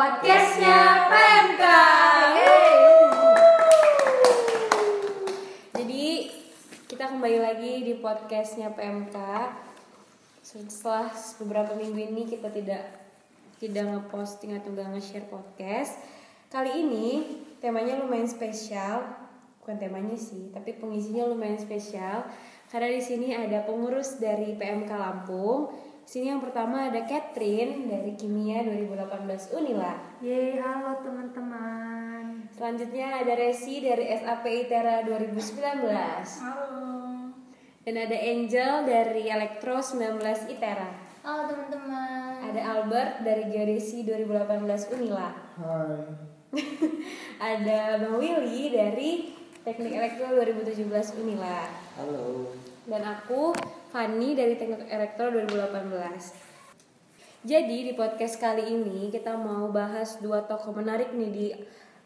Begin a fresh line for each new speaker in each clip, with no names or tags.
podcastnya PMK. Jadi kita kembali lagi di podcastnya PMK. Setelah beberapa minggu ini kita tidak tidak ngeposting atau nggak nge-share podcast. Kali ini temanya lumayan spesial, bukan temanya sih, tapi pengisinya lumayan spesial karena di sini ada pengurus dari PMK Lampung. Sini yang pertama ada Catherine dari Kimia 2018 Unila.
Yeay, halo teman-teman.
Selanjutnya ada Resi dari SAP ITERA 2019.
Halo.
Dan ada Angel dari Elektro 19 ITERA.
Halo teman-teman.
Ada Albert dari Geodesi 2018 Unila.
Hai.
ada Bang Willy dari Teknik Elektro 2017 Unila.
Halo.
Dan aku Fanny dari Teknik Elektro 2018. Jadi di podcast kali ini kita mau bahas dua tokoh menarik nih di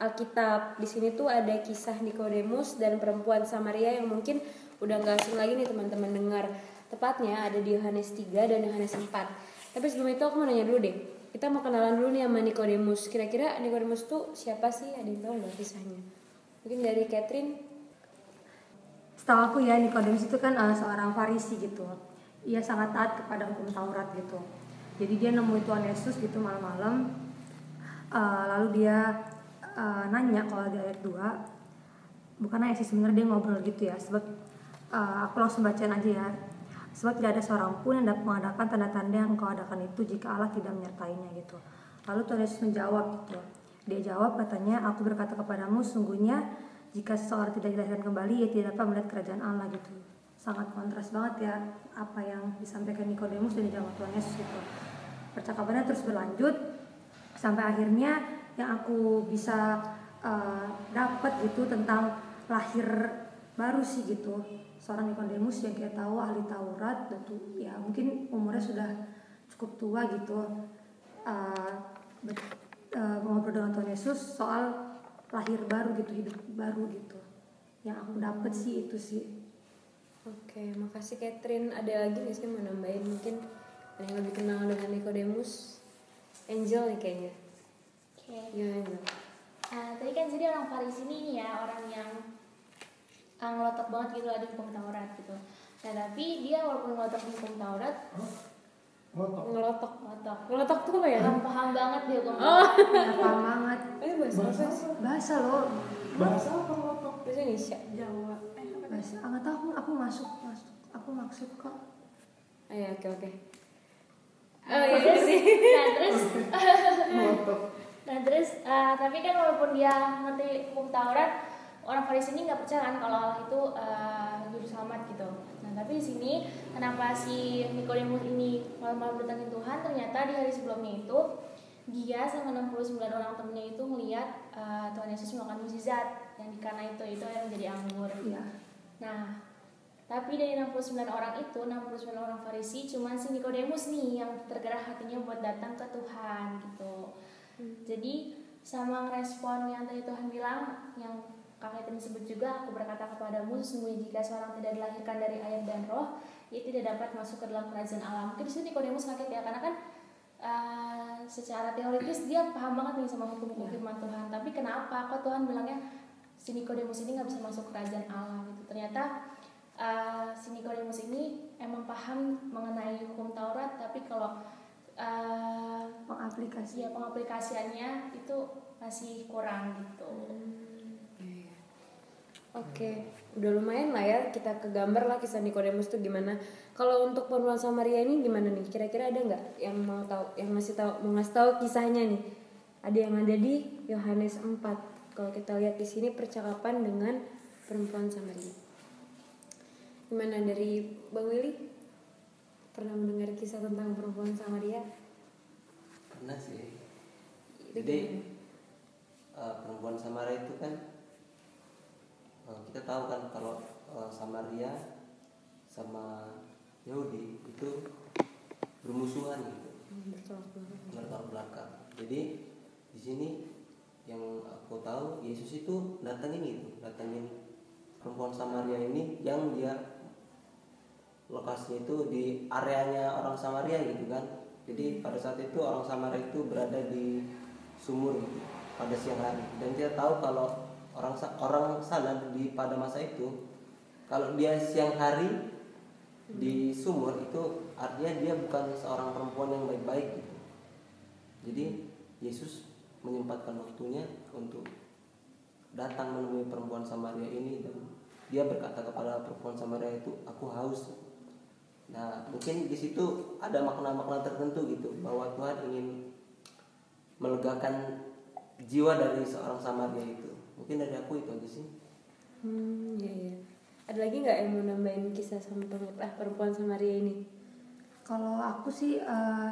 Alkitab. Di sini tuh ada kisah Nikodemus dan perempuan Samaria yang mungkin udah nggak asing lagi nih teman-teman dengar. Tepatnya ada di Yohanes 3 dan Yohanes 4. Tapi sebelum itu aku mau nanya dulu deh. Kita mau kenalan dulu nih sama Nikodemus. Kira-kira Nikodemus tuh siapa sih? Ada yang tahu nggak kisahnya? Mungkin dari Catherine.
Setahu aku ya Nikodemus itu kan uh, seorang Farisi gitu. Ia sangat taat kepada hukum Taurat gitu. Jadi dia nemuin Tuhan Yesus gitu malam-malam. Uh, lalu dia uh, nanya kalau di ayat 2 bukan nanya sih sebenarnya dia ngobrol gitu ya sebab uh, aku langsung bacain aja ya sebab tidak ada seorang pun yang dapat mengadakan tanda-tanda yang engkau adakan itu jika Allah tidak menyertainya gitu lalu Tuhan Yesus menjawab gitu dia jawab katanya aku berkata kepadamu sungguhnya jika seseorang tidak dilahirkan kembali ia tidak dapat melihat kerajaan Allah gitu. Sangat kontras banget ya apa yang disampaikan Nikodemus dan dijawab Tuhan Yesus gitu. Percakapannya terus berlanjut sampai akhirnya yang aku bisa uh, dapat gitu tentang lahir baru sih gitu. Seorang Nikodemus yang kita tahu ahli Taurat dan tuh ya mungkin umurnya sudah cukup tua gitu. Uh, ber- uh, ngobrol dengan Tuhan Yesus soal lahir baru gitu hidup baru gitu yang aku dapat sih itu sih
Oke, makasih Catherine. Ada lagi nggak sih yang mau nambahin mungkin ada yang lebih kenal dengan Nikodemus? Angel nih kayaknya.
Oke.
Gimana Angel?
Nah, tadi kan jadi orang Farisi ini nih ya orang yang uh, ngelotok banget gitu ada hukum Taurat gitu. Nah tapi dia walaupun ngelotok hukum Taurat.
Ngelotok.
ngelotok,
Ngelotok tuh apa ya?
paham paham banget dia hukum
Oh.
Paham banget
Ini bahasa apa sih?
bahasa loh
Bahasa apa motok?
Bahasa Indonesia.
Jawa. Eh, apa
bahasa ah, nggak tahu aku aku masuk masuk aku maksud kok
ya, oke oke. Oh iya iya sih.
Nah terus,
Motok.
nah terus, uh, tapi kan walaupun dia ngerti hukum Taurat, orang Farisi ini nggak percaya kan kalau Allah itu uh, juru selamat gitu. Tapi di sini kenapa si Nikodemus ini malam-malam datangin Tuhan? Ternyata di hari sebelumnya itu dia sama 69 orang temennya itu melihat uh, Tuhan Yesus melakukan mukjizat yang di kana itu itu yang menjadi anggur.
Iya.
Nah, tapi dari 69 orang itu, 69 orang Farisi, cuman si Nikodemus nih yang tergerak hatinya buat datang ke Tuhan gitu. Jadi sama ngerespon yang tadi Tuhan bilang, yang tadi sebut juga, aku berkata kepadamu, sesungguhnya jika seorang tidak dilahirkan dari air dan roh, ia tidak dapat masuk ke dalam kerajaan Allah. Mungkin di sini Nikodemus kaget ya, karena kan uh, secara teoritis dia paham banget nih sama hukum-hukum firman Tuhan. Tapi kenapa? Kok Tuhan bilangnya si Nikodemus ini nggak bisa masuk kerajaan Allah gitu? Ternyata uh, si Nikodemus ini emang paham mengenai hukum Taurat, tapi kalau uh,
pengaplikasi
ya pengaplikasiannya itu masih kurang gitu.
Iya. Oke, udah lumayan lah ya kita kegambar lah kisah Nikodemus tuh gimana. Kalau untuk perempuan Samaria ini gimana nih? Kira-kira ada nggak yang mau tahu, yang masih tahu, mau ngasih tahu kisahnya nih? Ada yang ada di Yohanes 4. Kalau kita lihat di sini percakapan dengan perempuan Samaria. Gimana dari Bang Willy? Pernah mendengar kisah tentang perempuan Samaria?
pernah sih jadi eh, perempuan Samaria itu kan kita tahu kan kalau eh, Samaria sama Yahudi itu bermusuhan gitu.
Hmm, bertolak belakang.
bertolak belakang. Jadi di sini yang aku tahu Yesus itu datangin itu datangin perempuan Samaria ini yang dia lokasinya itu di areanya orang Samaria gitu kan. Jadi pada saat itu orang Samaria itu berada di sumur gitu pada siang hari. Dan dia tahu kalau orang orang sana di pada masa itu kalau dia siang hari di sumur itu artinya dia bukan seorang perempuan yang baik-baik gitu. Jadi Yesus menyempatkan waktunya untuk datang menemui perempuan Samaria ini dan dia berkata kepada perempuan Samaria itu aku haus. Nah mungkin di situ ada makna-makna tertentu gitu bahwa Tuhan ingin melegakan jiwa dari seorang Samaria itu mungkin dari aku itu aja sih
Hmm, iya iya. Ada lagi nggak yang mau nambahin kisah sama perempuan, ah, perempuan Samaria ini?
Kalau aku sih eh,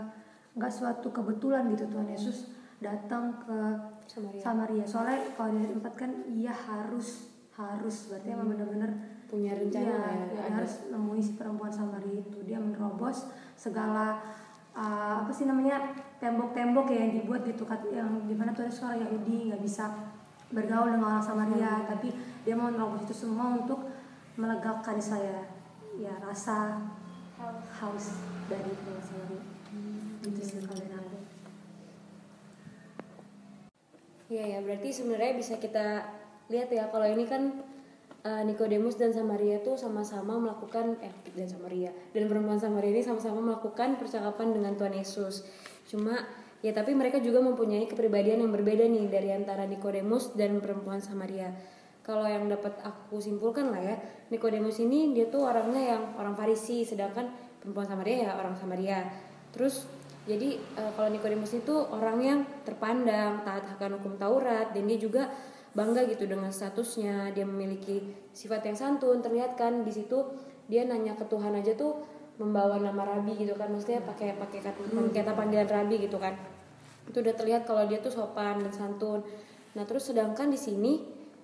nggak suatu kebetulan gitu Tuhan Yesus datang ke
Samaria.
Samaria. Soalnya kalau dari tempat kan iya harus harus berarti emang bener-bener
Punya rencana
Iya,
ya,
dia
ada.
harus nemuin si perempuan Samaria itu. Dia menerobos segala uh, apa sih namanya tembok-tembok ya yang dibuat gitu yang di mana tuh ada seorang Yahudi nggak bisa bergaul dengan orang Samaria
Hmm.
tapi dia mau menerobos itu semua untuk melegakan saya ya rasa haus dari perempuan Samaria. Itu sih kalau dari aku.
Iya ya, berarti sebenarnya bisa kita lihat ya kalau ini kan eh, Nikodemus dan Samaria tuh sama-sama melakukan eh dan Samaria dan perempuan Samaria ini sama-sama melakukan percakapan dengan Tuhan Yesus. Cuma ya tapi mereka juga mempunyai kepribadian yang berbeda nih dari antara Nikodemus dan perempuan Samaria. Kalau yang dapat aku simpulkan lah ya, Nikodemus ini dia tuh orangnya yang orang Farisi, sedangkan perempuan Samaria ya orang Samaria. Terus jadi eh, kalau Nikodemus itu orang yang terpandang, taat akan hukum Taurat dan dia juga bangga gitu dengan statusnya, dia memiliki sifat yang santun. Terlihat kan di situ dia nanya ke Tuhan aja tuh membawa nama rabi gitu kan, maksudnya pakai pakai kata, kata panggilan rabi gitu kan. Itu udah terlihat kalau dia tuh sopan dan santun. Nah, terus sedangkan di sini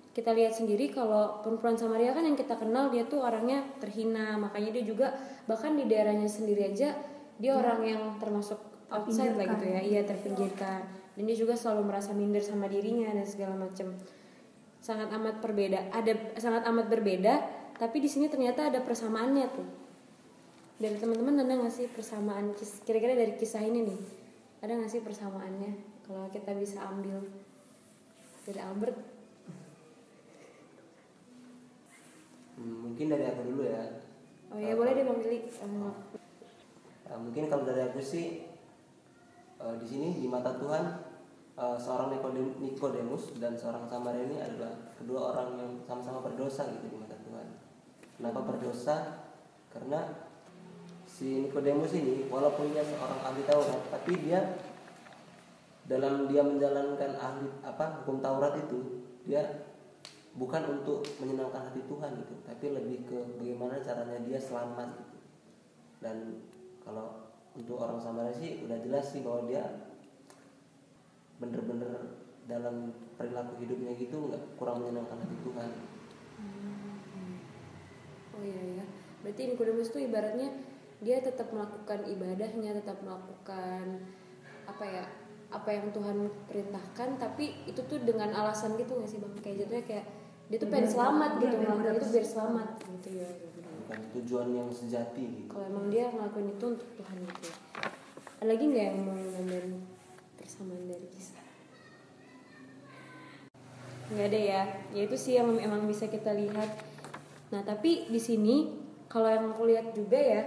kita lihat sendiri kalau perempuan Samaria kan yang kita kenal dia tuh orangnya terhina, makanya dia juga bahkan di daerahnya sendiri aja dia orang yang termasuk outside lah gitu ya, iya terpinggirkan. Dan dia juga selalu merasa minder sama dirinya dan segala macam. Sangat amat berbeda, ada sangat amat berbeda, tapi di sini ternyata ada persamaannya tuh. Dari teman-teman ada nggak sih persamaan kira-kira dari kisah ini nih? Ada nggak sih persamaannya? Kalau kita bisa ambil dari Albert
Hmm, mungkin dari aku dulu ya
Oh ya boleh deh Bang Billy. Eh,
Nah, mungkin kalau dari aku sih eh, di sini di mata Tuhan eh, seorang Nikodem- Nikodemus dan seorang Samaria ini adalah kedua orang yang sama-sama berdosa gitu di mata Tuhan. Kenapa berdosa? Karena si Nikodemus ini walaupun dia seorang ahli Taurat, tapi dia dalam dia menjalankan ahli apa hukum Taurat itu dia bukan untuk menyenangkan hati Tuhan gitu, tapi lebih ke bagaimana caranya dia selamat gitu. Dan kalau untuk orang Samaria sih udah jelas sih bahwa dia bener-bener dalam perilaku hidupnya gitu nggak kurang menyenangkan hati Tuhan.
Oh iya ya. Berarti Nikodemus tuh ibaratnya dia tetap melakukan ibadahnya, tetap melakukan apa ya? apa yang Tuhan perintahkan tapi itu tuh dengan alasan gitu nggak sih bang kayak jatuhnya kayak dia tuh pengen selamat gitu melakukan
biar
itu biar selamat gitu ya
Bukan tujuan yang sejati gitu.
kalau emang dia ngelakuin itu untuk Tuhan gitu ya. ada lagi nggak yang mau ngambil persamaan dari kisah nggak ada ya ya itu sih yang emang bisa kita lihat nah tapi di sini kalau yang aku lihat juga ya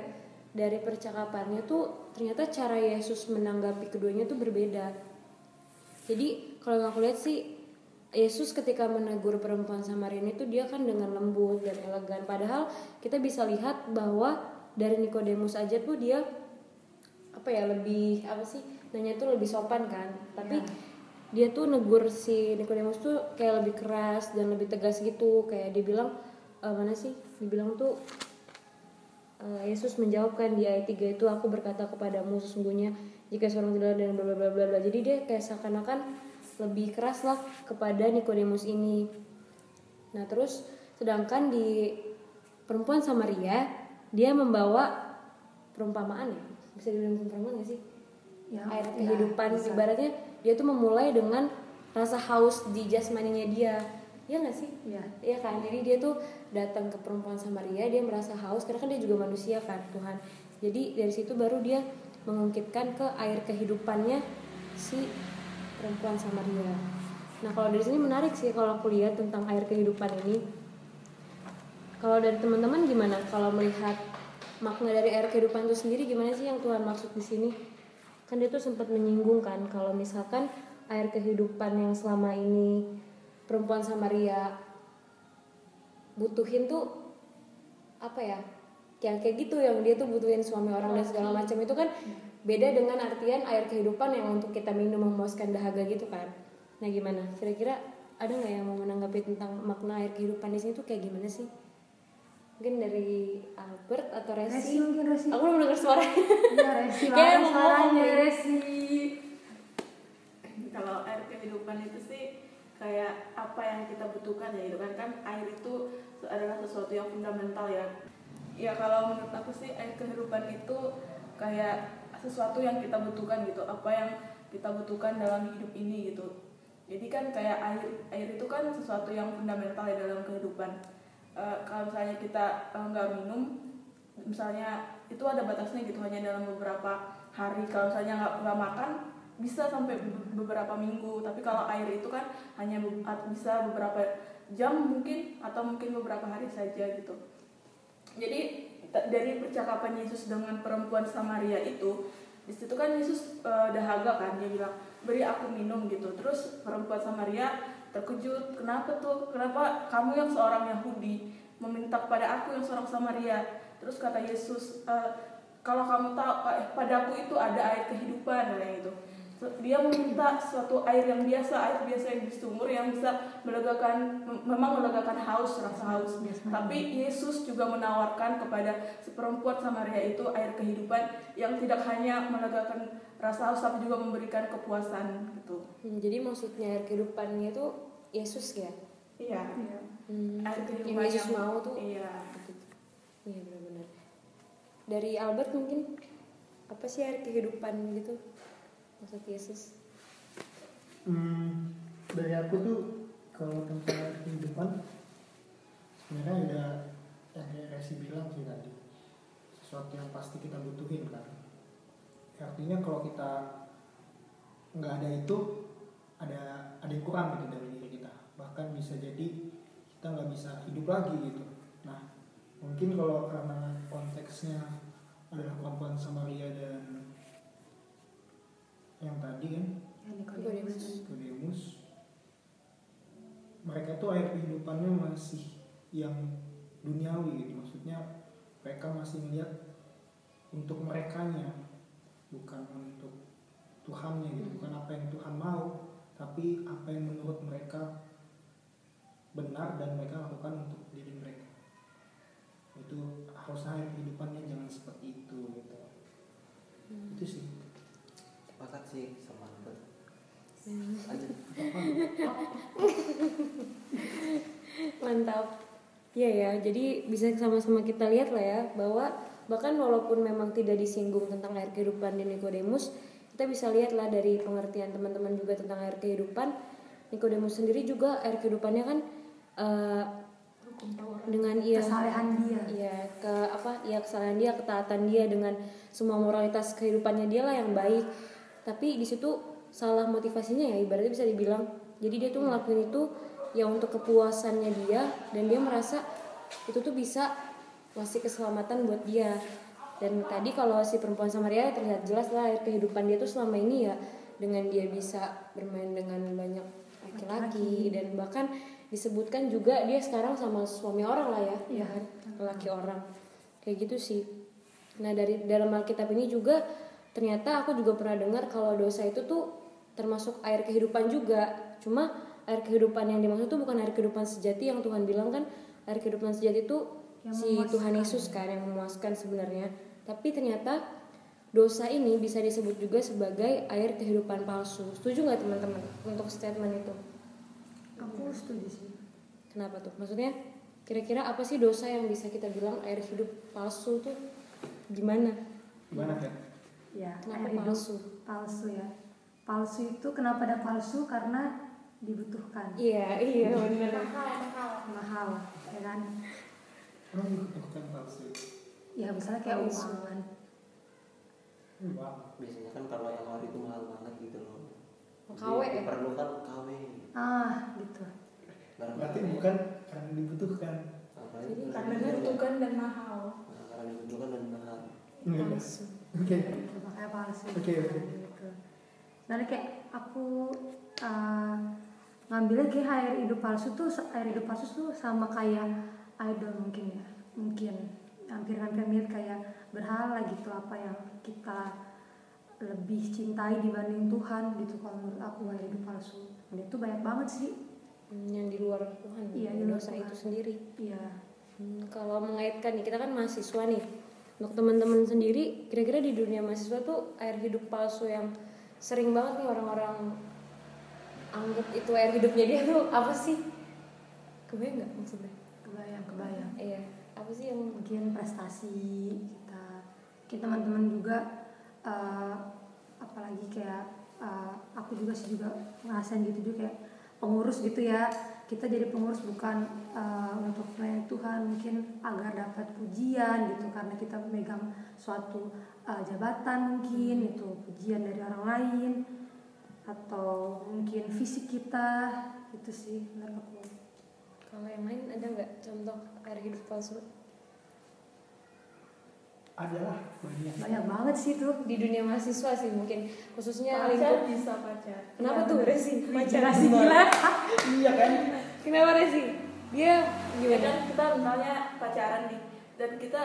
dari percakapannya tuh ternyata cara Yesus menanggapi keduanya tuh berbeda. Jadi kalau aku lihat sih Yesus ketika menegur perempuan Samaria itu dia kan dengan lembut dan elegan. Padahal kita bisa lihat bahwa dari Nikodemus aja tuh dia apa ya lebih apa sih nanya tuh lebih sopan kan. Tapi dia tuh negur si Nikodemus tuh kayak lebih keras dan lebih tegas gitu. Kayak dia bilang "Eh, mana sih? Dibilang tuh Yesus menjawabkan di ayat 3 itu aku berkata kepadamu sesungguhnya jika seorang tidak dan bla bla bla bla jadi dia kayak seakan-akan lebih keras lah kepada Nikodemus ini. Nah terus sedangkan di perempuan Samaria dia membawa perumpamaan ya? Bisa dibilang perumpamaan gak sih?
Ya,
air
ya,
kehidupan.
bisa.
ibaratnya dia tuh memulai dengan rasa haus di jasmaninya dia ya nggak sih
Iya.
Iya kan jadi dia tuh datang ke perempuan Samaria dia merasa haus karena kan dia juga manusia kan Tuhan jadi dari situ baru dia mengungkitkan ke air kehidupannya si perempuan Samaria. Nah kalau dari sini menarik sih kalau aku lihat tentang air kehidupan ini. Kalau dari teman-teman gimana? Kalau melihat makna dari air kehidupan itu sendiri gimana sih yang Tuhan maksud di sini? Kan dia tuh sempat menyinggung kan kalau misalkan air kehidupan yang selama ini perempuan Samaria butuhin tuh apa ya? Yang kayak gitu yang dia tuh butuhin suami orang dan segala macam itu kan beda dengan artian air kehidupan yang untuk kita minum memuaskan dahaga gitu kan. Nah gimana? Kira-kira ada nggak yang mau menanggapi tentang makna air kehidupan di sini tuh kayak gimana sih? Mungkin dari Albert atau Resi?
Resi mungkin Resi.
Aku belum dengar suaranya.
Iya Resi
Kayak mau ngomong.
Resi.
kalau air kehidupan itu sih kayak apa yang kita butuhkan ya gitu kan. Kan air itu adalah sesuatu yang fundamental ya. Ya kalau menurut aku sih air kehidupan itu kayak sesuatu yang kita butuhkan gitu. Apa yang kita butuhkan dalam hidup ini gitu. Jadi kan kayak air air itu kan sesuatu yang fundamental ya dalam kehidupan. Eh, kalau misalnya kita eh, nggak minum misalnya itu ada batasnya gitu hanya dalam beberapa hari. Kalau misalnya nggak nggak makan bisa sampai be- beberapa minggu tapi kalau air itu kan hanya bisa beberapa jam mungkin atau mungkin beberapa hari saja gitu. Jadi dari percakapan Yesus dengan perempuan Samaria itu di situ kan Yesus eh, dahaga kan dia bilang beri aku minum gitu. Terus perempuan Samaria terkejut kenapa tuh? Kenapa kamu yang seorang Yahudi meminta kepada aku yang seorang Samaria? Terus kata Yesus "Eh, kalau kamu tahu eh, padaku itu ada air kehidupan kayak gitu dia meminta suatu air yang biasa air biasa yang di sumur yang bisa melegakan mem- memang melegakan haus rasa haus tapi Yesus juga menawarkan kepada perempuan Samaria itu air kehidupan yang tidak hanya melegakan rasa haus tapi juga memberikan kepuasan gitu
Hmm, jadi maksudnya air kehidupannya itu Yesus ya?
iya
Hmm,
air
yang
kehidupan
Yesus
yang-
mau tuh
iya.
Iya benar-benar. Dari Albert mungkin apa sih air kehidupan gitu? Maksud Yesus?
Hmm, dari aku tuh kalau tentang kehidupan sebenarnya ada yang Resi bilang sih tadi. Sesuatu yang pasti kita butuhin kan. Artinya kalau kita nggak ada itu ada ada yang kurang gitu dari diri kita. Bahkan bisa jadi kita nggak bisa hidup lagi gitu. Nah mungkin kalau karena konteksnya adalah perempuan Samaria dan yang tadi kan?
Nikodemus.
Nikodemus mereka tuh air kehidupannya masih yang duniawi gitu. Maksudnya mereka masih melihat untuk merekanya bukan untuk Tuhannya gitu. Bukan apa yang Tuhan mau tapi apa yang menurut mereka benar dan mereka lakukan untuk diri mereka. Itu harusnya air kehidupannya jangan seperti itu gitu. Itu sih
sepakat sih sama.
Mantap. Iya ya, jadi bisa sama-sama kita lihat lah ya bahwa bahkan walaupun memang tidak disinggung tentang air kehidupan di Nikodemus, kita bisa lihat lah dari pengertian teman-teman juga tentang air kehidupan. Nikodemus sendiri juga air kehidupannya kan eh, dengan ia
Kesalehan dia.
Iya, ke apa? Ya kesalahan dia, ketaatan dia dengan semua moralitas kehidupannya dia lah yang baik. Tapi di situ salah motivasinya ya, ibaratnya bisa dibilang. Jadi dia tuh ngelakuin itu ya untuk kepuasannya dia dan dia merasa itu tuh bisa ngasih keselamatan buat dia. Dan tadi kalau si perempuan Samaria terlihat jelas lah air kehidupan dia tuh selama ini ya dengan dia bisa bermain dengan banyak laki-laki dan bahkan disebutkan juga dia sekarang sama suami orang lah ya, ya kan laki orang kayak gitu sih. Nah dari dalam Alkitab ini juga ternyata aku juga pernah dengar kalau dosa itu tuh termasuk air kehidupan juga. Cuma air kehidupan yang dimaksud tuh bukan air kehidupan sejati yang Tuhan bilang kan air kehidupan sejati itu
Yang
si
memuaskan.
Tuhan Yesus kan yang memuaskan sebenarnya. Tapi ternyata dosa ini bisa disebut juga sebagai air kehidupan palsu. Setuju nggak teman-teman untuk statement itu?
Aku setuju sih.
Kenapa tuh? Maksudnya kira-kira apa sih dosa yang bisa kita bilang air hidup palsu tuh gimana?
gimana kan
Ya,
Kenapa
air hidup
palsu?
Palsu ya. Palsu itu kenapa ada palsu? Karena dibutuhkan.
Iya, iya benar.
Mahal, ya kan?
orang dibutuhkan palsu
Ya misalnya kayak
Palsu.
uang kan.
Wah,
biasanya kan kalau yang ori itu mahal banget gitu loh
KW ya?
diperlukan KW
ah gitu
berarti
KW.
bukan karena dibutuhkan
Apa
Jadi
karena dibutuhkan dan mahal
Nah, karena dibutuhkan dan mahal
Iya.
palsu
oke
Gitu, makanya palsu.
Oke, oke.
gitu. Soalnya kayak aku uh, ngambilnya kayak air hidup palsu tuh air hidup palsu tuh sama kayak idol mungkin ya. Mungkin hampir-hampir mirip kayak berhala gitu apa yang kita lebih cintai dibanding Tuhan gitu kalau menurut aku air hidup palsu. Dan itu banyak banget sih.
Yang di luar Tuhan
Iya, di luar
dosa
Tuhan.
itu sendiri.
Iya.
Hmm, kalau mengaitkan nih kita kan mahasiswa nih untuk teman-teman sendiri kira-kira di dunia mahasiswa tuh air hidup palsu yang sering banget nih orang-orang anggap itu air hidupnya dia tuh apa sih? Kebayang nggak maksudnya?
Kebayang kebayang.
Iya apa sih yang
mungkin prestasi kita kita teman-teman juga eh, apalagi kayak eh, aku juga sih juga ngerasain gitu juga kayak pengurus gitu ya kita jadi pengurus bukan eh, untuk melayani Tuhan mungkin agar dapat pujian gitu karena kita memegang suatu eh, jabatan mungkin itu pujian dari orang lain atau mungkin fisik kita itu sih menurut aku.
Kalau yang lain ada nggak contoh air hidup palsu?
Adalah banyak.
Banyak banget sih tuh.
Di dunia mahasiswa sih mungkin khususnya
pacar
lingkup.
bisa pacar.
Kenapa
Iya,
tuh?
bener.
Resi pacar
gila.
Iya kan
kenapa Resi? Dia
ya
gimana?
Kan kita misalnya pacaran nih dan kita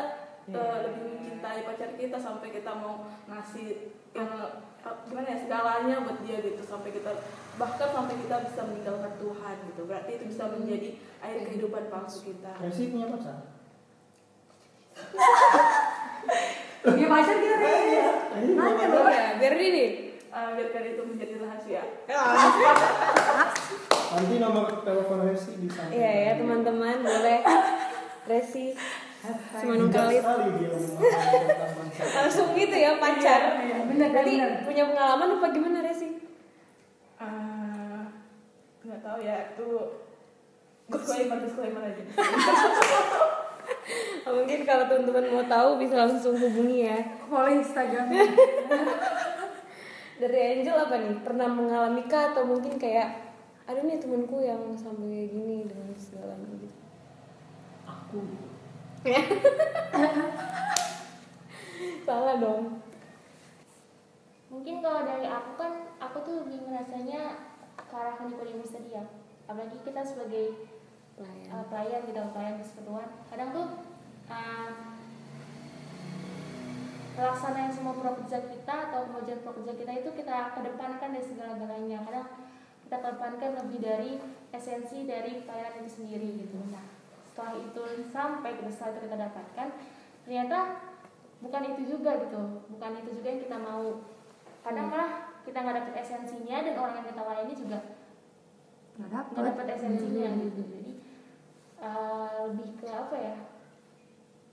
eh, lebih mencintai pacar kita sampai kita mau ngasih yang eh, gimana ya segalanya buat dia gitu sampai kita bahkan sampai kita bisa meninggalkan Tuhan gitu. Berarti itu bisa menjadi air kehidupan palsu kita.
Resi punya pacar?
Dia pacar dia nanya loh
ya biar ini
Eh, biarkan itu menjadi rahasia.
Nanti nomor telepon Resi di sana.
Iya ya teman-teman boleh. Resi Semanung kali langsung gitu ya pacar.
Iya, benar,
Berarti
benar.
punya pengalaman apa gimana Resi?
Eh, nggak tahu ya itu disclaimer disclaimer aja.
Mungkin kalau teman-teman mau tahu bisa langsung hubungi ya.
follow Instagram
Dari Angel apa nih? Pernah mengalami kah atau mungkin kayak ada nih temanku yang sampai kayak gini dengan segalanya gitu.
aku
Salah dong.
Mungkin kalau dari aku kan aku tuh lebih ngerasanya ke arah Nikodemus tadi ya. Apalagi kita sebagai
Pelayan.
uh, pelayan gitu, pelayan persekutuan. Kadang tuh uh, pelaksanaan semua proker kita atau pengujian proker kita itu kita kedepankan dari segala-galanya. Kadang kita kedepankan lebih dari esensi dari pelayanan itu sendiri gitu. Nah, setelah itu sampai ke setelah itu kita dapatkan, ternyata bukan itu juga gitu, bukan itu juga yang kita mau. Kadang malah kita nggak dapet esensinya dan orang yang kita layani juga
nggak dapet
dapet esensinya gitu. Jadi eh, lebih ke apa ya?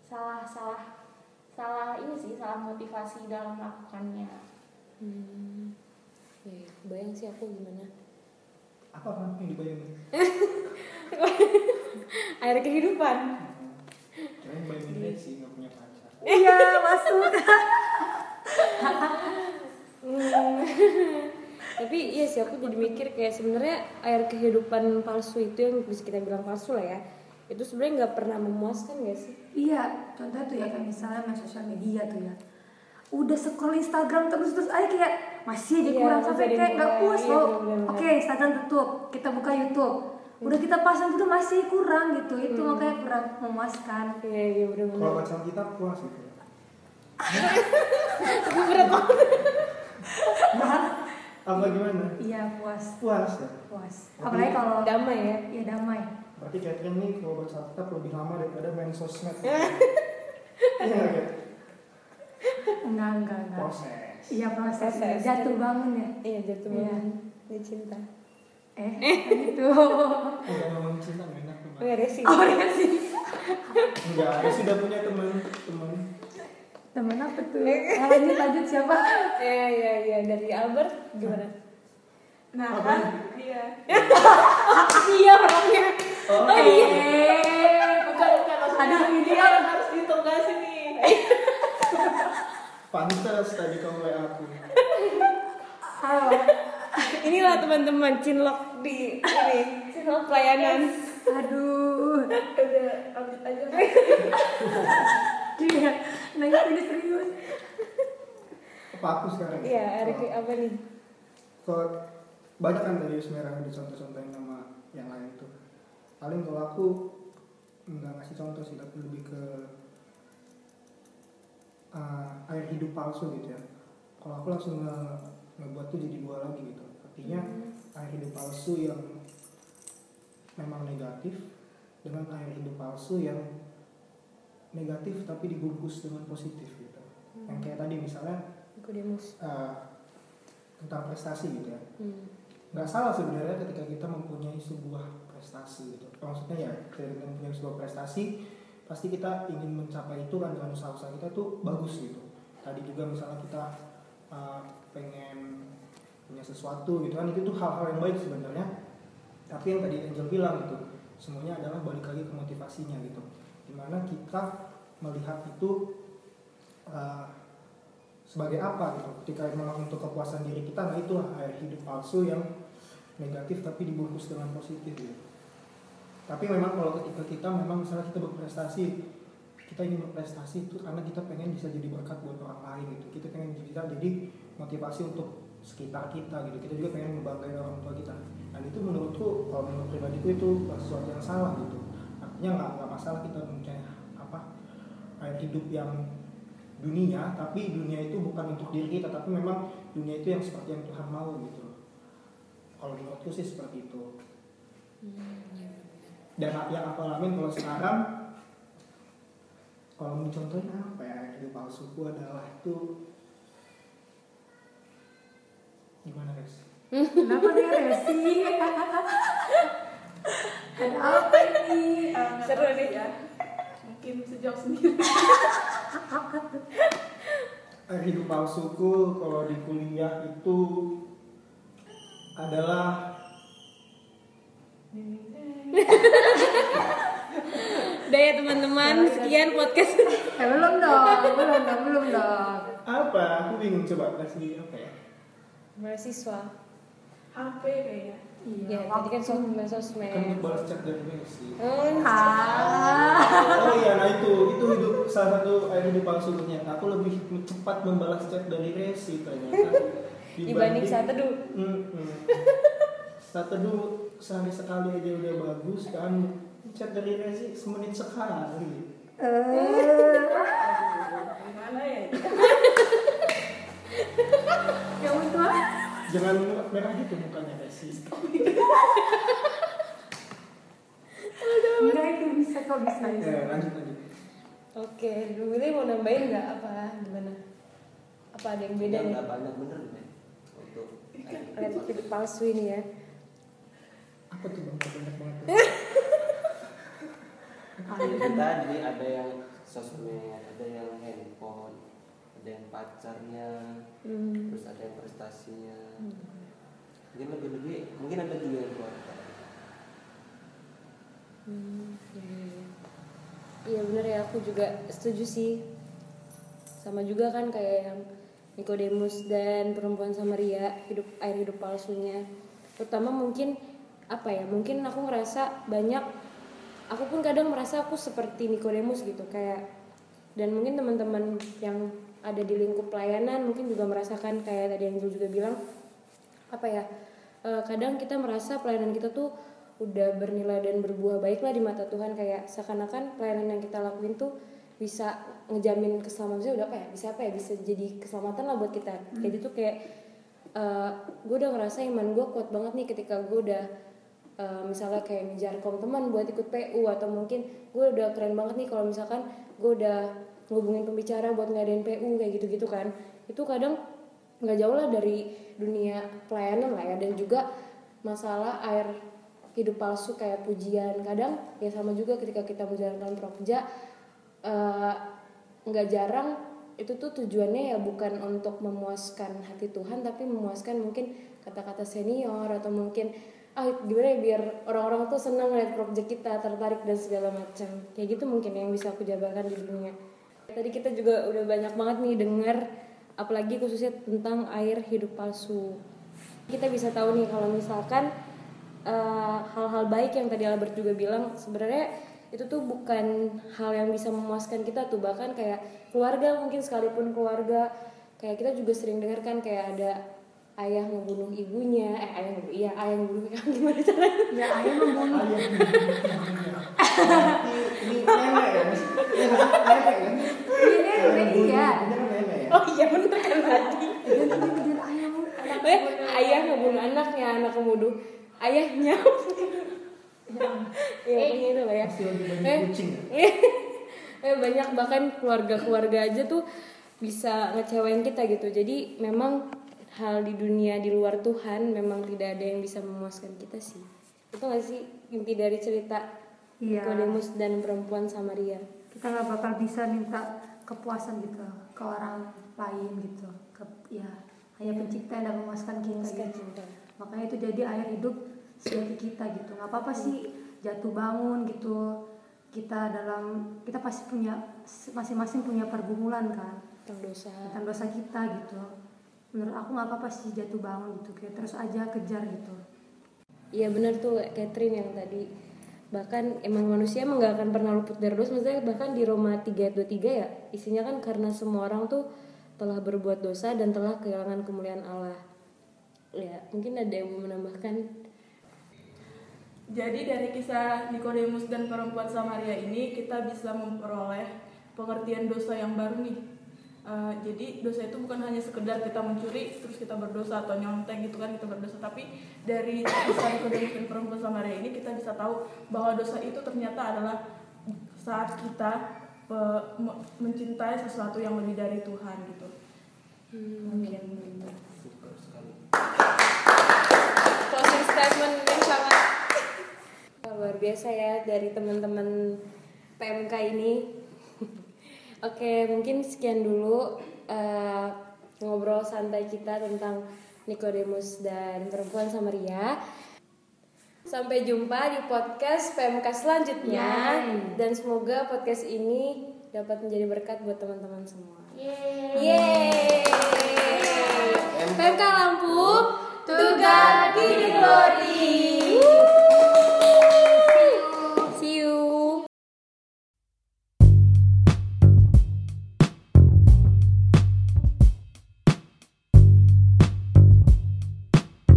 Salah salah salah ini sih salah motivasi dalam melakukannya.
Hmm. Ya, ya, bayang sih aku gimana.
apa kan yang dibayangin
Air kehidupan.
kirain bayangin Resi nggak punya pacar
iya masuk
Hmm. Tapi iya sih aku jadi mikir kayak sebenarnya air kehidupan palsu itu yang bisa kita bilang palsu lah ya. Itu sebenarnya nggak pernah memuaskan gak sih?
Iya contohnya tuh ya kayak misalnya main sosial media tuh ya. Udah scroll Instagram terus terus aja kayak masih aja
Iya,
kurang sampai kayak nggak puas loh.
Iya, bener-bener.
oke Instagram tutup kita buka YouTube. Udah kita pasang itu masih kurang gitu itu
Hmm.
makanya kurang memuaskan.
Iya iya
kalau
benar-benar.
pacar kita puas gitu.
Tapi berat banget.
apa gimana?
Iya puas.
Puas ya?
Puas. Apalagi kalau
Damai ya.
ya damai
berarti Catherine nih kalau baca Alkitab lebih lama daripada main sosmed. Iya nggak
enggak enggak enggak.
Proses.
Iya proses,
Proses.
jatuh bangun ya?
Iya jatuh
Iya.
bangun. Dia cinta.
eh gitu
udah ngomong cinta enak
Oh ya Resi.
oh iya sih
enggak dia sudah punya teman teman
temen apa tuh? Yang lanjut lanjut siapa?
Iya iya iya. Dari Albert gimana?
nah kan iya.
Iya orangnya.
Oh,
eh
bukan bukan maksudnya
Aduh, ini
dia orang harus diinterogasi nih
pantas tadi kamu WA aku.
Halo.
Inilah teman-teman cinlok di ini cinlok pelayanan
aduh.
Udah update aja.
Dia nanya ini serius.
Apa aku sekarang?
Iya Erik apa? nih?
Kalau banyak kan dari sebenarnya ada contoh-contohin nama yang lain tuh paling kalau aku nggak ngasih contoh sih tapi lebih ke uh, air hidup palsu gitu ya. Kalau aku langsung nge ngebuat tuh jadi dua lagi gitu. Artinya air hidup palsu yang memang negatif dengan air hidup palsu yang negatif tapi dibungkus dengan positif gitu. Yang kayak tadi misalnya uh, tentang prestasi gitu ya.
Hmm.
Nggak salah sebenarnya ketika kita mempunyai sebuah prestasi gitu. Maksudnya ya ketika kita mempunyai sebuah prestasi pasti kita ingin mencapai itu kan dengan usaha-usaha kita tuh bagus gitu. Tadi juga misalnya kita uh, pengen punya sesuatu gitu kan itu tuh hal-hal yang baik sebenarnya. Tapi yang tadi Angel bilang gitu semuanya adalah balik lagi ke motivasinya gitu. Di mana kita melihat itu uh, sebagai apa gitu. Ketika memang untuk kepuasan diri kita nah itulah air hidup palsu yang negatif tapi dibungkus dengan positif gitu. Tapi memang kalau ketika kita memang misalnya kita berprestasi kita ingin berprestasi itu karena kita pengen bisa jadi berkat buat orang lain gitu. Kita pengen bisa jadi motivasi untuk sekitar kita gitu. Kita juga pengen membanggakan orang tua kita. Dan itu menurutku kalau menurut pribadiku itu sesuatu yang salah gitu. Artinya nggak nggak masalah kita mempunyai apa air hidup yang dunia tapi dunia itu bukan untuk diri kita tapi memang dunia itu yang seperti yang Tuhan mau gitu. Kalau menurutku sih seperti itu. Dan yang aku alamin kalau sekarang kalau mau contohin apa ya hidup palsuku adalah itu gimana guys
kenapa dia resi ada apa ini?
Ah,
Seru nih.
sih ya mungkin sejauh sendiri
Eh, hidup palsuku kalau di kuliah itu adalah
Udah ya teman-teman, sekian podcast
eh belum dong. Belum dong belum dong.
Apa? Aku bingung coba kasih apa ya?
Mahasiswa.
HP kayaknya
Ya, tadi kan sosmed.
Kan
sosmed.
untuk balas chat dari Messi
Oh,
ah.
oh iya nah itu itu hidup salah satu air hidup palsu ternyata. Aku lebih cepat membalas chat dari Resi ternyata.
Dibanding saat teduh.
Hmm, hmm. saat teduh sehari sekali aja udah bagus kan. Chat dari Resi semenit sekali.
Gimana ya?
Yang tua
jangan merah gitu mukanya Resi
enggak itu bisa kok bisa
ya lanjut lanjut.
Oke, Lu Willy mau nambahin nggak? Apa gimana? Apa ada yang beda nih?
nggak banyak bener deh untuk
Lihat hidup. palsu ini ya.
apa tuh bang? Banyak banget. Tuh.
Jadi tadi ada yang sosmed, handphone, ada yang pacarnya,
Hmm.
terus ada yang prestasinya. Mungkin lebih lebih, mungkin ada juga yang keluarga.
Hmm, iya, iya, iya. Iya bener ya, aku juga setuju sih. Sama juga kan kayak yang Nikodemus dan perempuan Samaria hidup air hidup palsunya. Terutama mungkin apa ya? Mungkin aku ngerasa banyak. Aku pun kadang merasa aku seperti Nikodemus gitu kayak. Dan mungkin teman-teman yang ada di lingkup pelayanan mungkin juga merasakan kayak tadi Angel juga bilang apa ya? eh, kadang kita merasa pelayanan kita tuh udah bernilai dan berbuah baik lah di mata Tuhan kayak seakan-akan pelayanan yang kita lakuin tuh bisa ngejamin keselamatan Maksudnya udah apa ya bisa apa ya bisa jadi keselamatan lah buat kita kayak gitu kayak gue udah ngerasa iman gue kuat banget nih ketika gue udah eh, misalnya kayak ngejar kom teman buat ikut PU atau mungkin gue udah keren banget nih kalau misalkan gue udah ngubungin pembicara buat ngadain PU kayak gitu-gitu kan. Itu kadang nggak jauh lah dari dunia pelayanan lah ya. Dan juga masalah air hidup palsu kayak pujian. Kadang ya sama juga ketika kita menjalankan prokja eh, nggak jarang itu tuh tujuannya ya bukan untuk memuaskan hati Tuhan tapi memuaskan mungkin kata-kata senior atau mungkin ah gimana ya biar orang-orang tuh senang lihat project kita tertarik dan segala macam. Kayak gitu mungkin yang bisa aku jabarkan di dunia tadi kita juga udah banyak banget nih dengar apalagi khususnya tentang air hidup palsu. Kita bisa tahu nih kalau misalkan eh, hal-hal baik yang tadi Albert juga bilang sebenarnya itu tuh bukan hal yang bisa memuaskan kita tuh. Bahkan kayak keluarga mungkin sekalipun keluarga kayak kita juga sering dengar kan kayak ada ayah membunuh ibunya eh ayah membunuh iya ayah membunuh gimana caranya?
Ya ayah membunuh
ini ini nenek ya mas Iya, nenek kan
Iya, nenek, iya.
Oh iya bener kan tadi
anak.
Eh, ayah ngebunuh anaknya anak ngebunuh ayahnya. Ya pokoknya itu lah ya. Eh,
ya?
eh banyak bahkan keluarga-keluarga aja tuh bisa ngecewain kita gitu. Jadi memang hal di dunia di luar Tuhan memang tidak ada yang bisa memuaskan kita sih. Itu gak sih inti dari cerita
Iya.
Nikodemus dan perempuan Samaria.
Kita nggak bakal bisa minta kepuasan gitu ke orang lain gitu. Ke ya hanya pencipta yang memuaskan kita gitu.
kita.
makanya itu jadi air hidup sejati kita gitu. Nggak apa-apa sih jatuh bangun gitu. Kita dalam kita pasti punya masing-masing punya pergumulan kan.
Tentang dosa.
Tentang dosa kita gitu. Menurut aku nggak apa-apa sih jatuh bangun gitu. Kayak terus aja kejar gitu.
Iya benar tuh Catherine yang tadi bahkan emang manusia emang gak akan pernah luput dari dosa. Maksudnya bahkan di Roma 3 ayat 23 ya isinya kan karena semua orang tuh telah berbuat dosa dan telah kehilangan kemuliaan Allah. Ya mungkin ada yang mau menambahkan?
Jadi dari kisah Nikodemus dan perempuan Samaria ini kita bisa memperoleh pengertian dosa yang baru nih. Eh, jadi dosa itu bukan hanya sekedar kita mencuri terus kita berdosa atau nyontek gitu kan kita berdosa. Tapi dari kisah Nikodemus dan perempuan Samaria ini kita bisa tahu bahwa dosa itu ternyata adalah saat kita eh, me- mencintai sesuatu yang lebih dari Tuhan gitu.
mungkin.
Super sekali.
Closing statement yang sangat luar biasa ya dari teman-teman PMK ini. Oke, mungkin sekian dulu eh, ngobrol santai kita tentang Nikodemus dan perempuan Samaria. Sampai jumpa di podcast PMK selanjutnya
Yay.
dan semoga podcast ini dapat menjadi berkat buat teman-teman semua.
Yeay.
Yeay. PMK Lampung, Tugas Didik